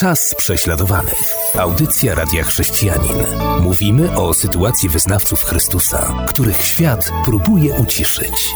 Czas prześladowanych. Audycja Radia Chrześcijanin. Mówimy o sytuacji wyznawców Chrystusa, których świat próbuje uciszyć.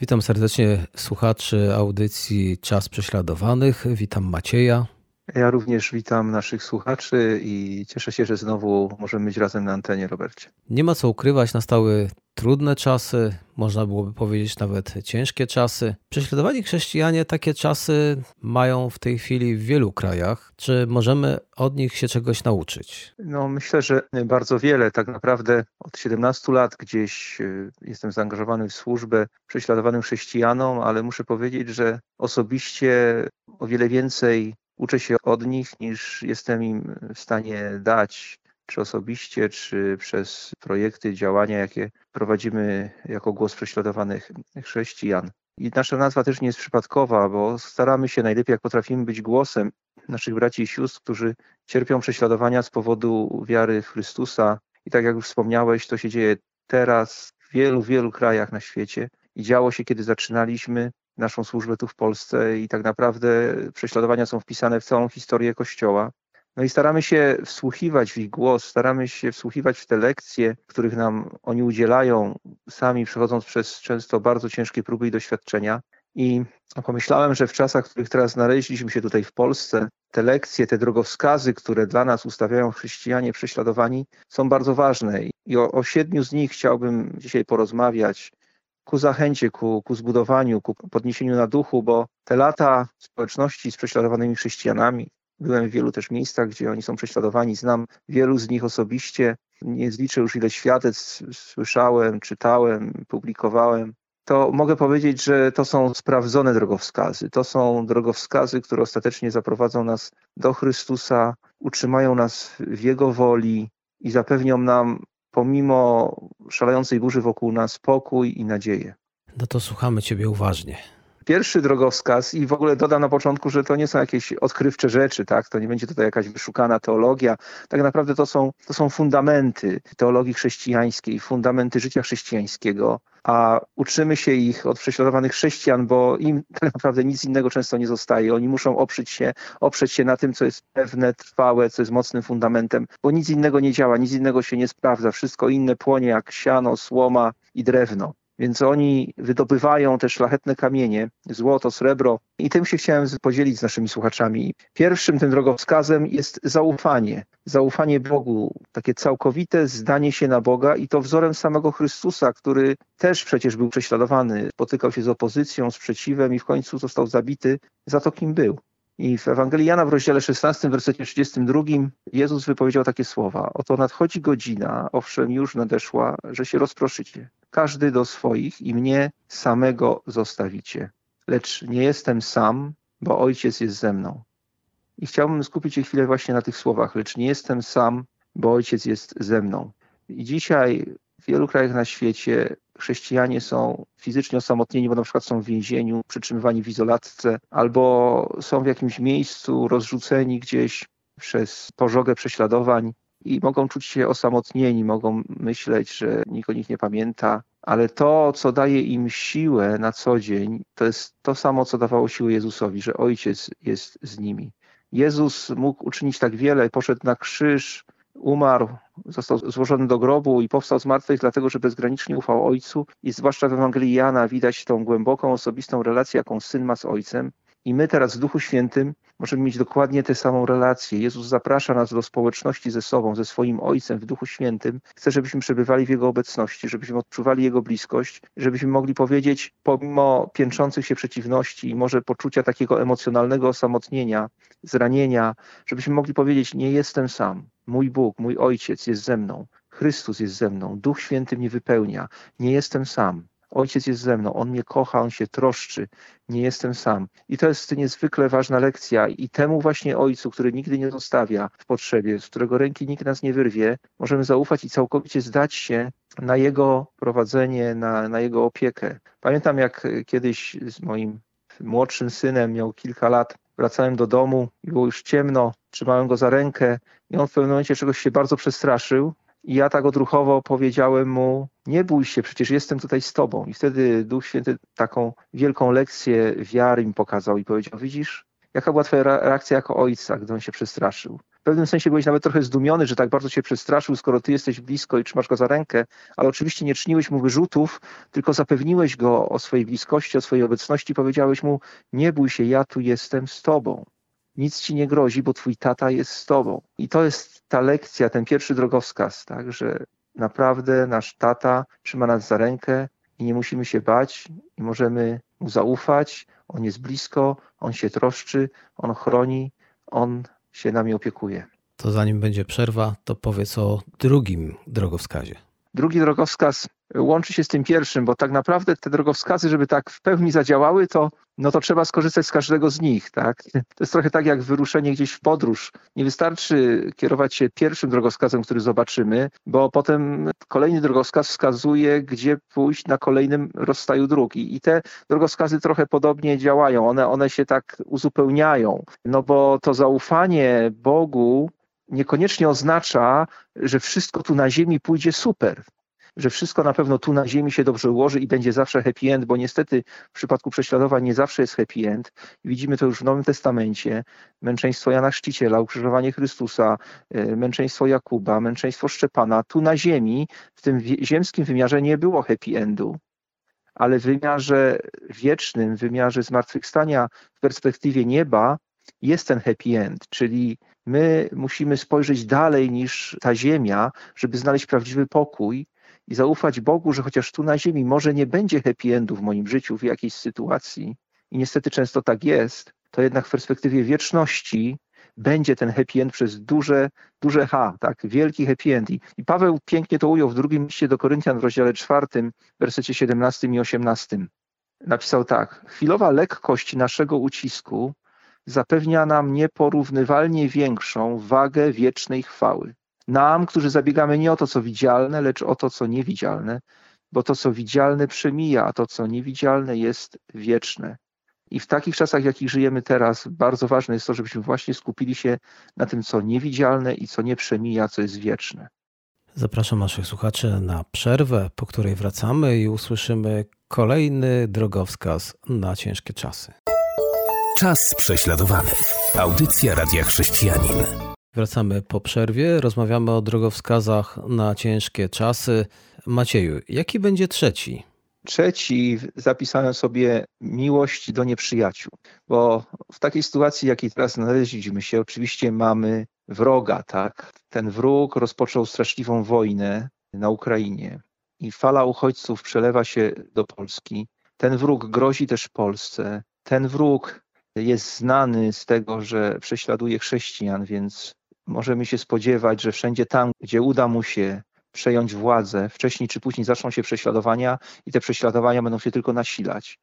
Witam serdecznie słuchaczy audycji Czas Prześladowanych. Witam Macieja. Ja również witam naszych słuchaczy i cieszę się, że znowu możemy być razem na antenie, Robercie. Nie ma co ukrywać, nastały trudne czasy, można byłoby powiedzieć nawet ciężkie czasy. Prześladowani chrześcijanie takie czasy mają w tej chwili w wielu krajach. Czy możemy od nich się czegoś nauczyć? No, myślę, że bardzo wiele. Tak naprawdę od 17 lat gdzieś y, jestem zaangażowany w służbę prześladowanym chrześcijanom, ale muszę powiedzieć, że osobiście o wiele więcej uczę się od nich niż jestem im w stanie dać czy osobiście, czy przez projekty, działania, jakie prowadzimy jako głos prześladowanych chrześcijan. I nasza nazwa też nie jest przypadkowa, bo staramy się najlepiej, jak potrafimy być głosem naszych braci i sióstr, którzy cierpią prześladowania z powodu wiary w Chrystusa. I tak jak już wspomniałeś, to się dzieje teraz w wielu, wielu krajach na świecie. I działo się, kiedy zaczynaliśmy naszą służbę tu w Polsce i tak naprawdę prześladowania są wpisane w całą historię Kościoła. No i staramy się wsłuchiwać w ich głos, staramy się wsłuchiwać w te lekcje, których nam oni udzielają, sami przechodząc przez często bardzo ciężkie próby i doświadczenia. I pomyślałem, że w czasach, w których teraz znaleźliśmy się tutaj w Polsce, te lekcje, te drogowskazy, które dla nas ustawiają chrześcijanie prześladowani, są bardzo ważne. I o, o siedmiu z nich chciałbym dzisiaj porozmawiać ku zachęcie, ku, ku zbudowaniu, ku podniesieniu na duchu, bo te lata społeczności z prześladowanymi chrześcijanami, Byłem w wielu też miejscach, gdzie oni są prześladowani. Znam wielu z nich osobiście. Nie zliczę już ile świadectw słyszałem, czytałem, publikowałem. To mogę powiedzieć, że to są sprawdzone drogowskazy. To są drogowskazy, które ostatecznie zaprowadzą nas do Chrystusa, utrzymają nas w Jego woli i zapewnią nam, pomimo szalejącej burzy wokół nas, spokój i nadzieję. No to słuchamy Ciebie uważnie pierwszy drogowskaz i w ogóle dodam na początku, że to nie są jakieś odkrywcze rzeczy, tak? To nie będzie tutaj jakaś wyszukana teologia. Tak naprawdę to są, to są fundamenty teologii chrześcijańskiej, fundamenty życia chrześcijańskiego, a uczymy się ich od prześladowanych chrześcijan, bo im tak naprawdę nic innego często nie zostaje. Oni muszą oprzeć się, oprzeć się na tym, co jest pewne, trwałe, co jest mocnym fundamentem, bo nic innego nie działa, nic innego się nie sprawdza. Wszystko inne płonie jak siano, słoma i drewno. Więc oni wydobywają te szlachetne kamienie, złoto, srebro i tym się chciałem podzielić z naszymi słuchaczami. Pierwszym tym drogowskazem jest zaufanie. Zaufanie Bogu, takie całkowite zdanie się na Boga i to wzorem samego Chrystusa, który też przecież był prześladowany, spotykał się z opozycją, sprzeciwem i w końcu został zabity za to, kim był. I w Ewangelii Jana w rozdziale 16, wersecie 32 Jezus wypowiedział takie słowa. Oto nadchodzi godzina, owszem już nadeszła, że się rozproszycie. Każdy do swoich i mnie samego zostawicie. Lecz nie jestem sam, bo Ojciec jest ze mną. I chciałbym skupić się chwilę właśnie na tych słowach. Lecz nie jestem sam, bo Ojciec jest ze mną. I dzisiaj w wielu krajach na świecie chrześcijanie są fizycznie osamotnieni, bo na przykład są w więzieniu, przytrzymywani w izolatce, albo są w jakimś miejscu rozrzuceni gdzieś przez pożogę prześladowań i mogą czuć się osamotnieni, mogą myśleć, że nikt o nich nie pamięta, ale to, co daje im siłę na co dzień, to jest to samo, co dawało siłę Jezusowi, że Ojciec jest z nimi. Jezus mógł uczynić tak wiele, poszedł na krzyż, umarł, został złożony do grobu i powstał z martwych, dlatego że bezgranicznie ufał Ojcu. I zwłaszcza w Ewangelii Jana widać tą głęboką, osobistą relację, jaką syn ma z Ojcem. I my teraz w Duchu Świętym możemy mieć dokładnie tę samą relację. Jezus zaprasza nas do społeczności ze sobą, ze swoim Ojcem w Duchu Świętym. Chce, żebyśmy przebywali w Jego obecności, żebyśmy odczuwali Jego bliskość, żebyśmy mogli powiedzieć, pomimo piętrzących się przeciwności i może poczucia takiego emocjonalnego osamotnienia, zranienia, żebyśmy mogli powiedzieć, nie jestem sam. Mój Bóg, mój Ojciec jest ze mną. Chrystus jest ze mną. Duch Święty mnie wypełnia. Nie jestem sam. Ojciec jest ze mną, On mnie kocha, On się troszczy, nie jestem sam. I to jest niezwykle ważna lekcja i temu właśnie Ojcu, który nigdy nie zostawia w potrzebie, z którego ręki nikt nas nie wyrwie, możemy zaufać i całkowicie zdać się na Jego prowadzenie, na, na Jego opiekę. Pamiętam jak kiedyś z moim młodszym synem, miał kilka lat, wracałem do domu i było już ciemno, trzymałem go za rękę i on w pewnym momencie czegoś się bardzo przestraszył i ja tak odruchowo powiedziałem mu, nie bój się, przecież jestem tutaj z tobą. I wtedy Duch Święty taką wielką lekcję wiary mi pokazał i powiedział, widzisz, Jaka była twoja reakcja jako ojca, gdy on się przestraszył? W pewnym sensie byłeś nawet trochę zdumiony, że tak bardzo się przestraszył, skoro ty jesteś blisko i trzymasz go za rękę, ale oczywiście nie czyniłeś mu wyrzutów, tylko zapewniłeś go o swojej bliskości, o swojej obecności, powiedziałeś mu: Nie bój się, ja tu jestem z tobą. Nic ci nie grozi, bo twój tata jest z tobą. I to jest ta lekcja, ten pierwszy drogowskaz, tak, że naprawdę nasz tata trzyma nas za rękę i nie musimy się bać i możemy mu zaufać. On jest blisko, on się troszczy, on chroni, on się nami opiekuje. To zanim będzie przerwa, to powiedz o drugim drogowskazie. Drugi drogowskaz łączy się z tym pierwszym, bo tak naprawdę te drogowskazy, żeby tak w pełni zadziałały, to, no to trzeba skorzystać z każdego z nich. Tak? To jest trochę tak jak wyruszenie gdzieś w podróż. Nie wystarczy kierować się pierwszym drogowskazem, który zobaczymy, bo potem kolejny drogowskaz wskazuje, gdzie pójść na kolejnym rozstaju dróg. I, i te drogowskazy trochę podobnie działają. One, one się tak uzupełniają, no bo to zaufanie Bogu niekoniecznie oznacza, że wszystko tu na ziemi pójdzie super że wszystko na pewno tu na ziemi się dobrze ułoży i będzie zawsze happy end, bo niestety w przypadku prześladowań nie zawsze jest happy end. Widzimy to już w Nowym Testamencie. Męczeństwo Jana Chrzciciela, ukrzyżowanie Chrystusa, e, męczeństwo Jakuba, męczeństwo Szczepana. Tu na ziemi, w tym ziemskim wymiarze nie było happy endu ale w wymiarze wiecznym, w wymiarze zmartwychwstania w perspektywie nieba jest ten happy end, czyli my musimy spojrzeć dalej niż ta ziemia, żeby znaleźć prawdziwy pokój i zaufać Bogu, że chociaż tu na ziemi może nie będzie happy endu w moim życiu w jakiejś sytuacji i niestety często tak jest, to jednak w perspektywie wieczności będzie ten happy end przez duże, duże H, tak, wielki happy end. I, I Paweł pięknie to ujął w drugim liście do Koryntian w rozdziale czwartym, wersecie 17 i 18. Napisał tak, chwilowa lekkość naszego ucisku zapewnia nam nieporównywalnie większą wagę wiecznej chwały. Nam, którzy zabiegamy nie o to, co widzialne, lecz o to, co niewidzialne, bo to, co widzialne, przemija, a to, co niewidzialne, jest wieczne. I w takich czasach, w jakich żyjemy teraz, bardzo ważne jest to, żebyśmy właśnie skupili się na tym, co niewidzialne i co nie przemija, co jest wieczne. Zapraszam naszych słuchaczy na przerwę, po której wracamy i usłyszymy kolejny drogowskaz na ciężkie czasy. Czas prześladowanych. Audycja Radia Chrześcijanin. Wracamy po przerwie, rozmawiamy o drogowskazach na ciężkie czasy. Macieju, jaki będzie trzeci? Trzeci zapisałem sobie miłość do nieprzyjaciół, bo w takiej sytuacji, jakiej teraz znaleźliśmy się, oczywiście mamy wroga, tak? Ten wróg rozpoczął straszliwą wojnę na Ukrainie i fala uchodźców przelewa się do Polski. Ten wróg grozi też Polsce. Ten wróg jest znany z tego, że prześladuje chrześcijan, więc możemy się spodziewać, że wszędzie tam, gdzie uda mu się przejąć władzę, wcześniej czy później zaczną się prześladowania i te prześladowania będą się tylko nasilać.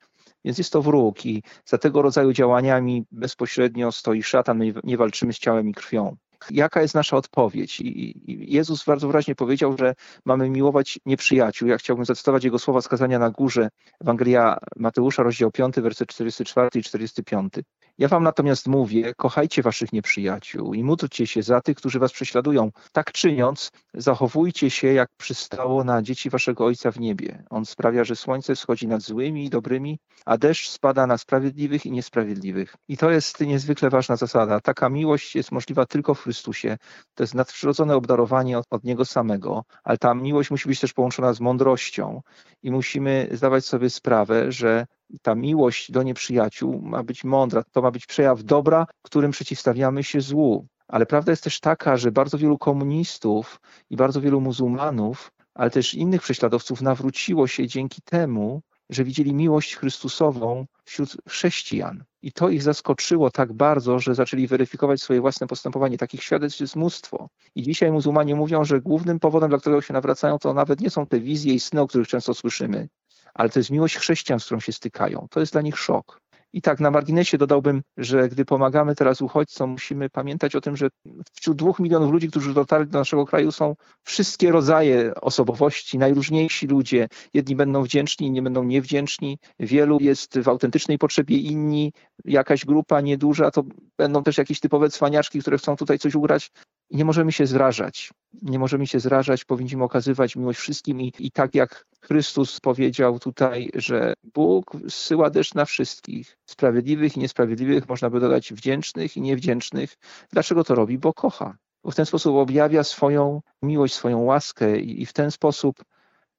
Więc jest to wróg i za tego rodzaju działaniami bezpośrednio stoi szatan. My nie walczymy z ciałem i krwią. Jaka jest nasza odpowiedź? I Jezus bardzo wyraźnie powiedział, że mamy miłować nieprzyjaciół. Ja chciałbym zacytować jego słowa skazania na górze, Ewangelia Mateusza, rozdział 5, werset 44 i 45. Ja wam natomiast mówię, kochajcie waszych nieprzyjaciół i módlcie się za tych, którzy was prześladują. Tak czyniąc, zachowujcie się, jak przystało na dzieci waszego Ojca w niebie. On sprawia, że słońce wschodzi nad złymi i dobrymi, a deszcz spada na sprawiedliwych i niesprawiedliwych. I to jest niezwykle ważna zasada. Taka miłość jest możliwa tylko w Chrystusie. To jest nadprzyrodzone obdarowanie od, od Niego samego, ale ta miłość musi być też połączona z mądrością i musimy zdawać sobie sprawę, że ta miłość do nieprzyjaciół ma być mądra, to ma być przejaw dobra, którym przeciwstawiamy się złu. Ale prawda jest też taka, że bardzo wielu komunistów i bardzo wielu muzułmanów, ale też innych prześladowców nawróciło się dzięki temu, że widzieli miłość Chrystusową wśród chrześcijan. I to ich zaskoczyło tak bardzo, że zaczęli weryfikować swoje własne postępowanie. Takich świadectw jest mnóstwo. I dzisiaj muzułmanie mówią, że głównym powodem, dla którego się nawracają, to nawet nie są te wizje i sny, o których często słyszymy, ale to jest miłość chrześcijan, z którą się stykają. To jest dla nich szok. I tak na marginesie dodałbym, że gdy pomagamy teraz uchodźcom, musimy pamiętać o tym, że wśród dwóch milionów ludzi, którzy dotarli do naszego kraju, są wszystkie rodzaje osobowości, najróżniejsi ludzie. Jedni będą wdzięczni, inni będą niewdzięczni. Wielu jest w autentycznej potrzebie, inni, jakaś grupa nieduża, to będą też jakieś typowe cwaniaczki, które chcą tutaj coś ugrać. Nie możemy się zrażać. Nie możemy się zrażać, powinniśmy okazywać miłość wszystkim i, i tak jak Chrystus powiedział tutaj, że Bóg zsyła deszcz na wszystkich, sprawiedliwych i niesprawiedliwych, można by dodać wdzięcznych i niewdzięcznych. Dlaczego to robi? Bo kocha. Bo w ten sposób objawia swoją miłość, swoją łaskę i, i w ten sposób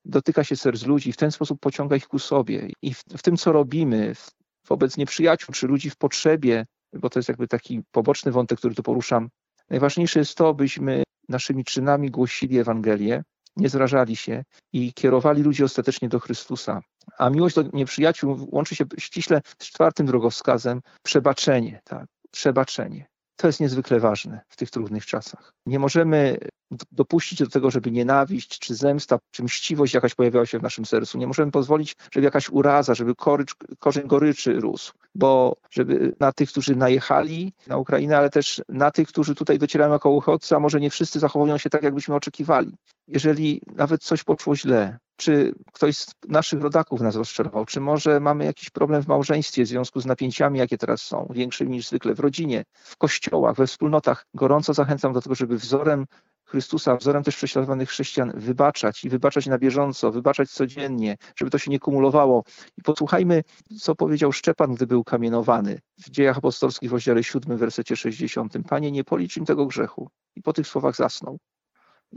dotyka się serc ludzi, w ten sposób pociąga ich ku sobie. I w, w tym, co robimy wobec nieprzyjaciół czy ludzi w potrzebie, bo to jest jakby taki poboczny wątek, który tu poruszam, najważniejsze jest to, byśmy naszymi czynami głosili Ewangelię, nie zrażali się i kierowali ludzi ostatecznie do Chrystusa. A miłość do nieprzyjaciół łączy się ściśle z czwartym drogowskazem przebaczenie. Tak? Przebaczenie. To jest niezwykle ważne w tych trudnych czasach. Nie możemy dopuścić do tego, żeby nienawiść, czy zemsta, czy mściwość jakaś pojawiała się w naszym sercu. Nie możemy pozwolić, żeby jakaś uraza, żeby korycz, korzeń goryczy rósł, bo żeby na tych, którzy najechali na Ukrainę, ale też na tych, którzy tutaj docierają jako uchodźcy, a może nie wszyscy zachowują się tak, jakbyśmy oczekiwali. Jeżeli nawet coś poszło źle, czy ktoś z naszych rodaków nas rozczarował, czy może mamy jakiś problem w małżeństwie w związku z napięciami, jakie teraz są, większymi niż zwykle w rodzinie, w kościołach, we wspólnotach. Gorąco zachęcam do tego, żeby wzorem Chrystusa, wzorem też prześladowanych chrześcijan, wybaczać i wybaczać na bieżąco, wybaczać codziennie, żeby to się nie kumulowało. I posłuchajmy, co powiedział Szczepan, gdy był kamienowany w dziejach apostolskich w rozdziale 7, wersecie 60. Panie, nie policz im tego grzechu. I po tych słowach zasnął.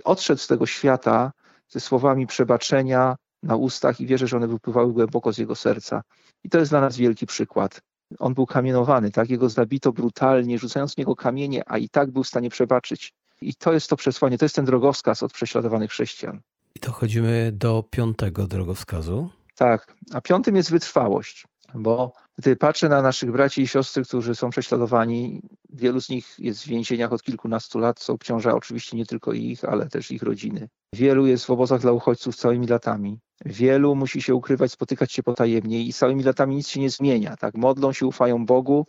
Odszedł z tego świata ze słowami przebaczenia na ustach i wierzę, że one wypływały głęboko z jego serca. I to jest dla nas wielki przykład. On był kamienowany, tak? Jego zabito brutalnie, rzucając w niego kamienie, a i tak był w stanie przebaczyć. I to jest to przesłanie, to jest ten drogowskaz od prześladowanych chrześcijan. I dochodzimy do piątego drogowskazu. Tak, a piątym jest wytrwałość, bo gdy patrzę na naszych braci i siostry, którzy są prześladowani, wielu z nich jest w więzieniach od kilkunastu lat, co obciąża oczywiście nie tylko ich, ale też ich rodziny. Wielu jest w obozach dla uchodźców całymi latami. Wielu musi się ukrywać, spotykać się potajemnie i całymi latami nic się nie zmienia. Tak? Modlą się, ufają Bogu,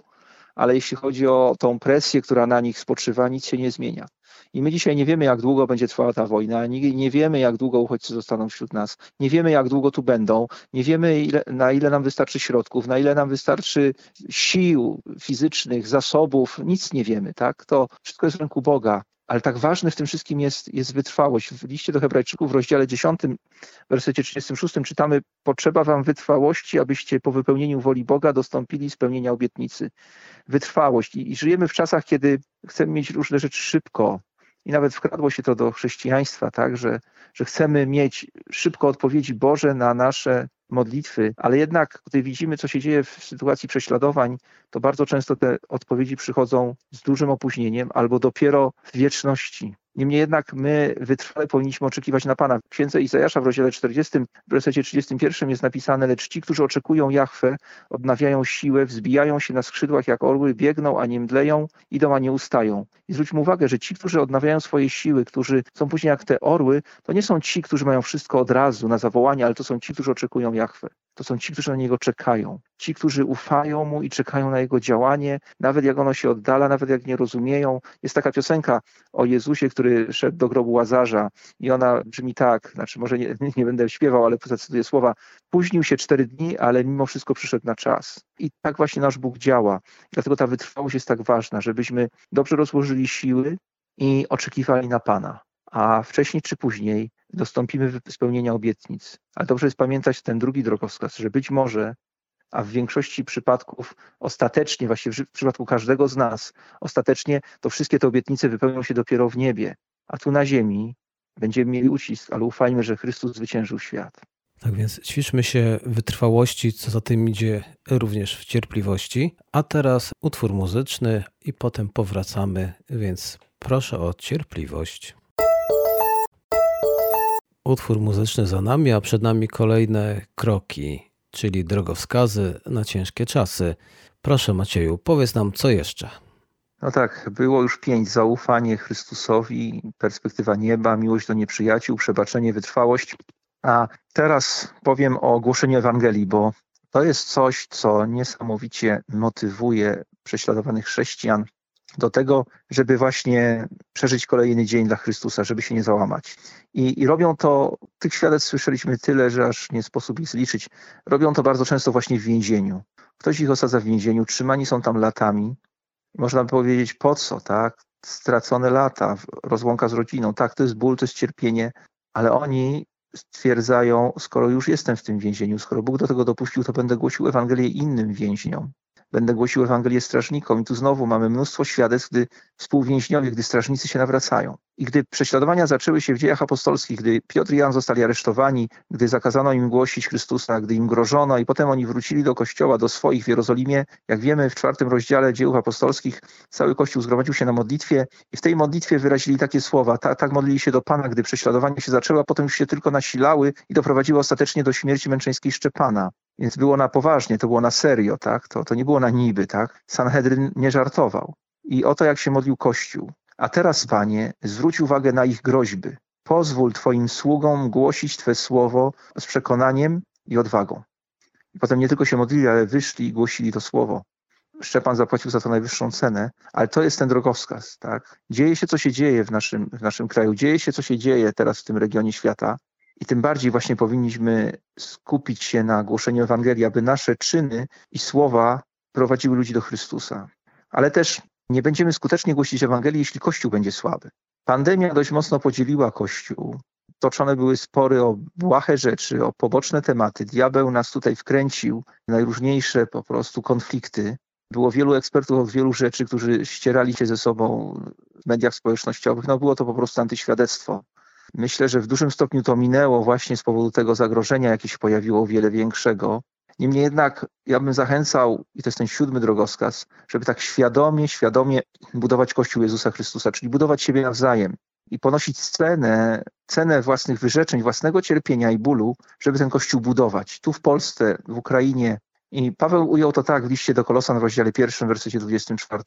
ale jeśli chodzi o tą presję, która na nich spoczywa, nic się nie zmienia. I my dzisiaj nie wiemy, jak długo będzie trwała ta wojna, nie, nie wiemy, jak długo uchodźcy zostaną wśród nas, nie wiemy, jak długo tu będą, nie wiemy, ile, na ile nam wystarczy środków, na ile nam wystarczy sił fizycznych, zasobów, nic nie wiemy, tak? To wszystko jest w ręku Boga. Ale tak ważne w tym wszystkim jest, jest wytrwałość. W liście do Hebrajczyków w rozdziale 10, w wersecie 36 czytamy: Potrzeba wam wytrwałości, abyście po wypełnieniu woli Boga dostąpili spełnienia obietnicy. Wytrwałość. I, I żyjemy w czasach, kiedy chcemy mieć różne rzeczy szybko, i nawet wkradło się to do chrześcijaństwa, tak, że, że chcemy mieć szybko odpowiedzi Boże na nasze modlitwy, ale jednak, gdy widzimy, co się dzieje w sytuacji prześladowań, to bardzo często te odpowiedzi przychodzą z dużym opóźnieniem albo dopiero w wieczności. Niemniej jednak my wytrwale powinniśmy oczekiwać na Pana. W księdze Izajasza w rozdziale 40, w wersecie 31 jest napisane, lecz ci, którzy oczekują Jahwe, odnawiają siłę, wzbijają się na skrzydłach jak orły, biegną, a nie mdleją, idą, a nie ustają. I zwróćmy uwagę, że ci, którzy odnawiają swoje siły, którzy są później jak te orły, to nie są ci, którzy mają wszystko od razu na zawołanie, ale to są ci, którzy oczekują Jahwe. To są ci, którzy na Niego czekają. Ci, którzy ufają Mu i czekają na Jego działanie, nawet jak ono się oddala, nawet jak nie rozumieją. Jest taka piosenka o Jezusie, który szedł do grobu Łazarza i ona brzmi tak, znaczy może nie, nie będę śpiewał, ale zacytuję słowa. Późnił się cztery dni, ale mimo wszystko przyszedł na czas. I tak właśnie nasz Bóg działa. Dlatego ta wytrwałość jest tak ważna, żebyśmy dobrze rozłożyli siły i oczekiwali na Pana. A wcześniej czy później dostąpimy spełnienia obietnic. Ale dobrze jest pamiętać ten drugi drogowskaz, że być może, a w większości przypadków ostatecznie, właściwie w przypadku każdego z nas, ostatecznie to wszystkie te obietnice wypełnią się dopiero w niebie. A tu na ziemi będziemy mieli ucisk, ale ufajmy, że Chrystus zwyciężył świat. Tak więc ćwiczmy się wytrwałości, co za tym idzie również w cierpliwości. A teraz utwór muzyczny i potem powracamy, więc proszę o cierpliwość. Utwór muzyczny za nami, a przed nami kolejne kroki, czyli drogowskazy na ciężkie czasy. Proszę Macieju, powiedz nam co jeszcze. No tak, było już pięć. Zaufanie Chrystusowi, perspektywa nieba, miłość do nieprzyjaciół, przebaczenie, wytrwałość. A teraz powiem o głoszeniu Ewangelii, bo to jest coś, co niesamowicie motywuje prześladowanych chrześcijan do tego, żeby właśnie przeżyć kolejny dzień dla Chrystusa, żeby się nie załamać. I, I, robią to, tych świadectw słyszeliśmy tyle, że aż nie sposób ich zliczyć. Robią to bardzo często właśnie w więzieniu. Ktoś ich osadza w więzieniu, trzymani są tam latami. Można by powiedzieć, po co, tak? stracone lata, rozłąka z rodziną. Tak, to jest ból, to jest cierpienie, ale oni stwierdzają, skoro już jestem w tym więzieniu, skoro Bóg do tego dopuścił, to będę głosił Ewangelię innym więźniom. Będę głosił Ewangelię strażnikom. I tu znowu mamy mnóstwo świadectw, gdy współwięźniowie, gdy strażnicy się nawracają. I gdy prześladowania zaczęły się w dziejach apostolskich, gdy Piotr i Jan zostali aresztowani, gdy zakazano im głosić Chrystusa, gdy im grożono i potem oni wrócili do kościoła, do swoich w Jerozolimie, jak wiemy w czwartym rozdziale dziejów apostolskich, cały kościół zgromadził się na modlitwie i w tej modlitwie wyrazili takie słowa, tak, modlili się do Pana, gdy prześladowania się zaczęły, a potem już się tylko nasilały i doprowadziły ostatecznie do śmierci męczeńskiej Szczepana. Więc było na poważnie, to było na serio, tak? To, to nie było na niby, tak? Sanhedryn nie żartował. I oto jak się modlił Kościół. A teraz, Panie, zwróć uwagę na ich groźby. Pozwól Twoim sługom głosić Twe słowo z przekonaniem i odwagą. I potem nie tylko się modlili, ale wyszli i głosili to słowo. Szczepan zapłacił za to najwyższą cenę, ale to jest ten drogowskaz. Tak? Dzieje się, co się dzieje w naszym, w naszym kraju, dzieje się, co się dzieje teraz w tym regionie świata. I tym bardziej właśnie powinniśmy skupić się na głoszeniu Ewangelii, aby nasze czyny i słowa prowadziły ludzi do Chrystusa. Ale też nie będziemy skutecznie głosić Ewangelii, jeśli Kościół będzie słaby. Pandemia dość mocno podzieliła Kościół. Toczone były spory o błahe rzeczy, o poboczne tematy. Diabeł nas tutaj wkręcił, najróżniejsze po prostu konflikty. Było wielu ekspertów od wielu rzeczy, którzy ścierali się ze sobą w mediach społecznościowych. No było to po prostu antyświadectwo. Myślę, że w dużym stopniu to minęło właśnie z powodu tego zagrożenia, jakie się pojawiło wiele większego. Niemniej jednak ja bym zachęcał, i to jest ten siódmy drogowskaz, żeby tak świadomie, świadomie budować Kościół Jezusa Chrystusa, czyli budować siebie nawzajem i ponosić cenę, cenę własnych wyrzeczeń, własnego cierpienia i bólu, żeby ten Kościół budować. Tu w Polsce, w Ukrainie. I Paweł ujął to tak w liście do Kolosan w rozdziale pierwszym, wersecie 24.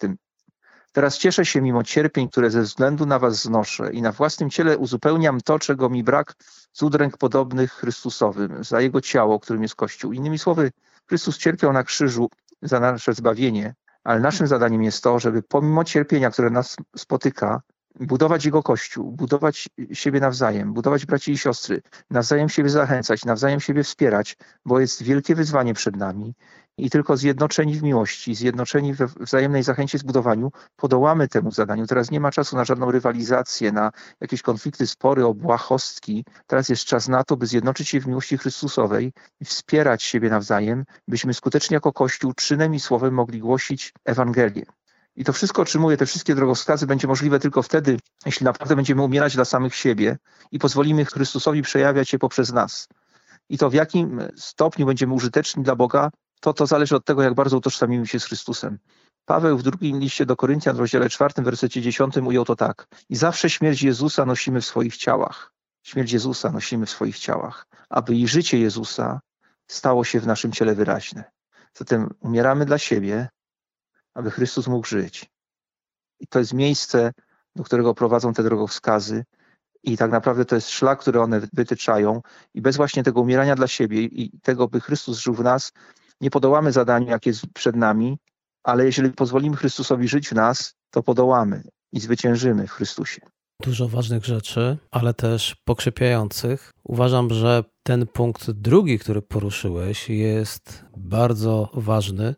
Teraz cieszę się mimo cierpień, które ze względu na was znoszę i na własnym ciele uzupełniam to, czego mi brak z udręk podobnych Chrystusowym, za Jego ciało, którym jest Kościół. Innymi słowy, Chrystus cierpiał na krzyżu za nasze zbawienie, ale naszym zadaniem jest to, żeby pomimo cierpienia, które nas spotyka, budować Jego Kościół, budować siebie nawzajem, budować braci i siostry, nawzajem siebie zachęcać, nawzajem siebie wspierać, bo jest wielkie wyzwanie przed nami i tylko zjednoczeni w miłości, zjednoczeni we wzajemnej zachęcie zbudowaniu, podołamy temu zadaniu. Teraz nie ma czasu na żadną rywalizację, na jakieś konflikty, spory o błahostki. Teraz jest czas na to, by zjednoczyć się w miłości Chrystusowej i wspierać siebie nawzajem, byśmy skutecznie jako Kościół czynem i słowem mogli głosić Ewangelię. I to wszystko otrzymuje, te wszystkie drogowskazy będzie możliwe tylko wtedy, jeśli naprawdę będziemy umierać dla samych siebie i pozwolimy Chrystusowi przejawiać się poprzez nas. I to w jakim stopniu będziemy użyteczni dla Boga, to to zależy od tego, jak bardzo utożsamimy się z Chrystusem. Paweł w drugim liście do Koryntian w rozdziale czwartym, wersecie dziesiątym ujął to tak. I zawsze śmierć Jezusa nosimy w swoich ciałach. Śmierć Jezusa nosimy w swoich ciałach, aby i życie Jezusa stało się w naszym ciele wyraźne. Zatem umieramy dla siebie, aby Chrystus mógł żyć. I to jest miejsce, do którego prowadzą te drogowskazy. I tak naprawdę to jest szlak, który one wytyczają. I bez właśnie tego umierania dla siebie i tego, by Chrystus żył w nas, nie podołamy zadaniu, jakie jest przed nami, ale jeżeli pozwolimy Chrystusowi żyć w nas, to podołamy i zwyciężymy w Chrystusie. Dużo ważnych rzeczy, ale też pokrzepiających. Uważam, że ten punkt drugi, który poruszyłeś, jest bardzo ważny,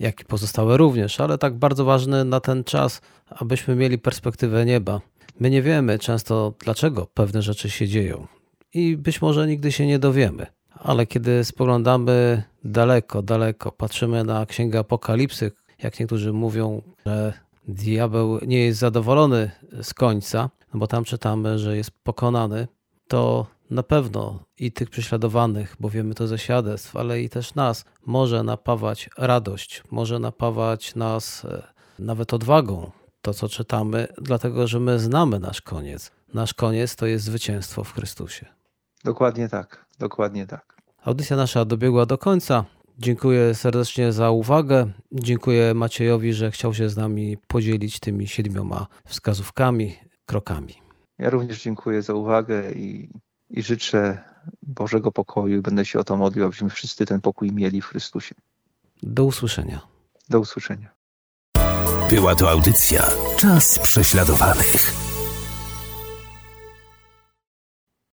jak i pozostałe również, ale tak bardzo ważny na ten czas, abyśmy mieli perspektywę nieba. My nie wiemy często, dlaczego pewne rzeczy się dzieją i być może nigdy się nie dowiemy ale kiedy spoglądamy daleko, daleko, patrzymy na Księgę Apokalipsy, jak niektórzy mówią, że diabeł nie jest zadowolony z końca, no bo tam czytamy, że jest pokonany, to na pewno i tych prześladowanych, bo wiemy to ze świadectw, ale i też nas może napawać radość, może napawać nas e, nawet odwagą, to co czytamy, dlatego że my znamy nasz koniec. Nasz koniec to jest zwycięstwo w Chrystusie. Dokładnie tak, dokładnie tak. Audycja nasza dobiegła do końca. Dziękuję serdecznie za uwagę. Dziękuję Maciejowi, że chciał się z nami podzielić tymi siedmioma wskazówkami, krokami. Ja również dziękuję za uwagę i, i życzę Bożego pokoju. Będę się o to modlił, abyśmy wszyscy ten pokój mieli w Chrystusie. Do usłyszenia. Do usłyszenia. Była to audycja Czas prześladowanych.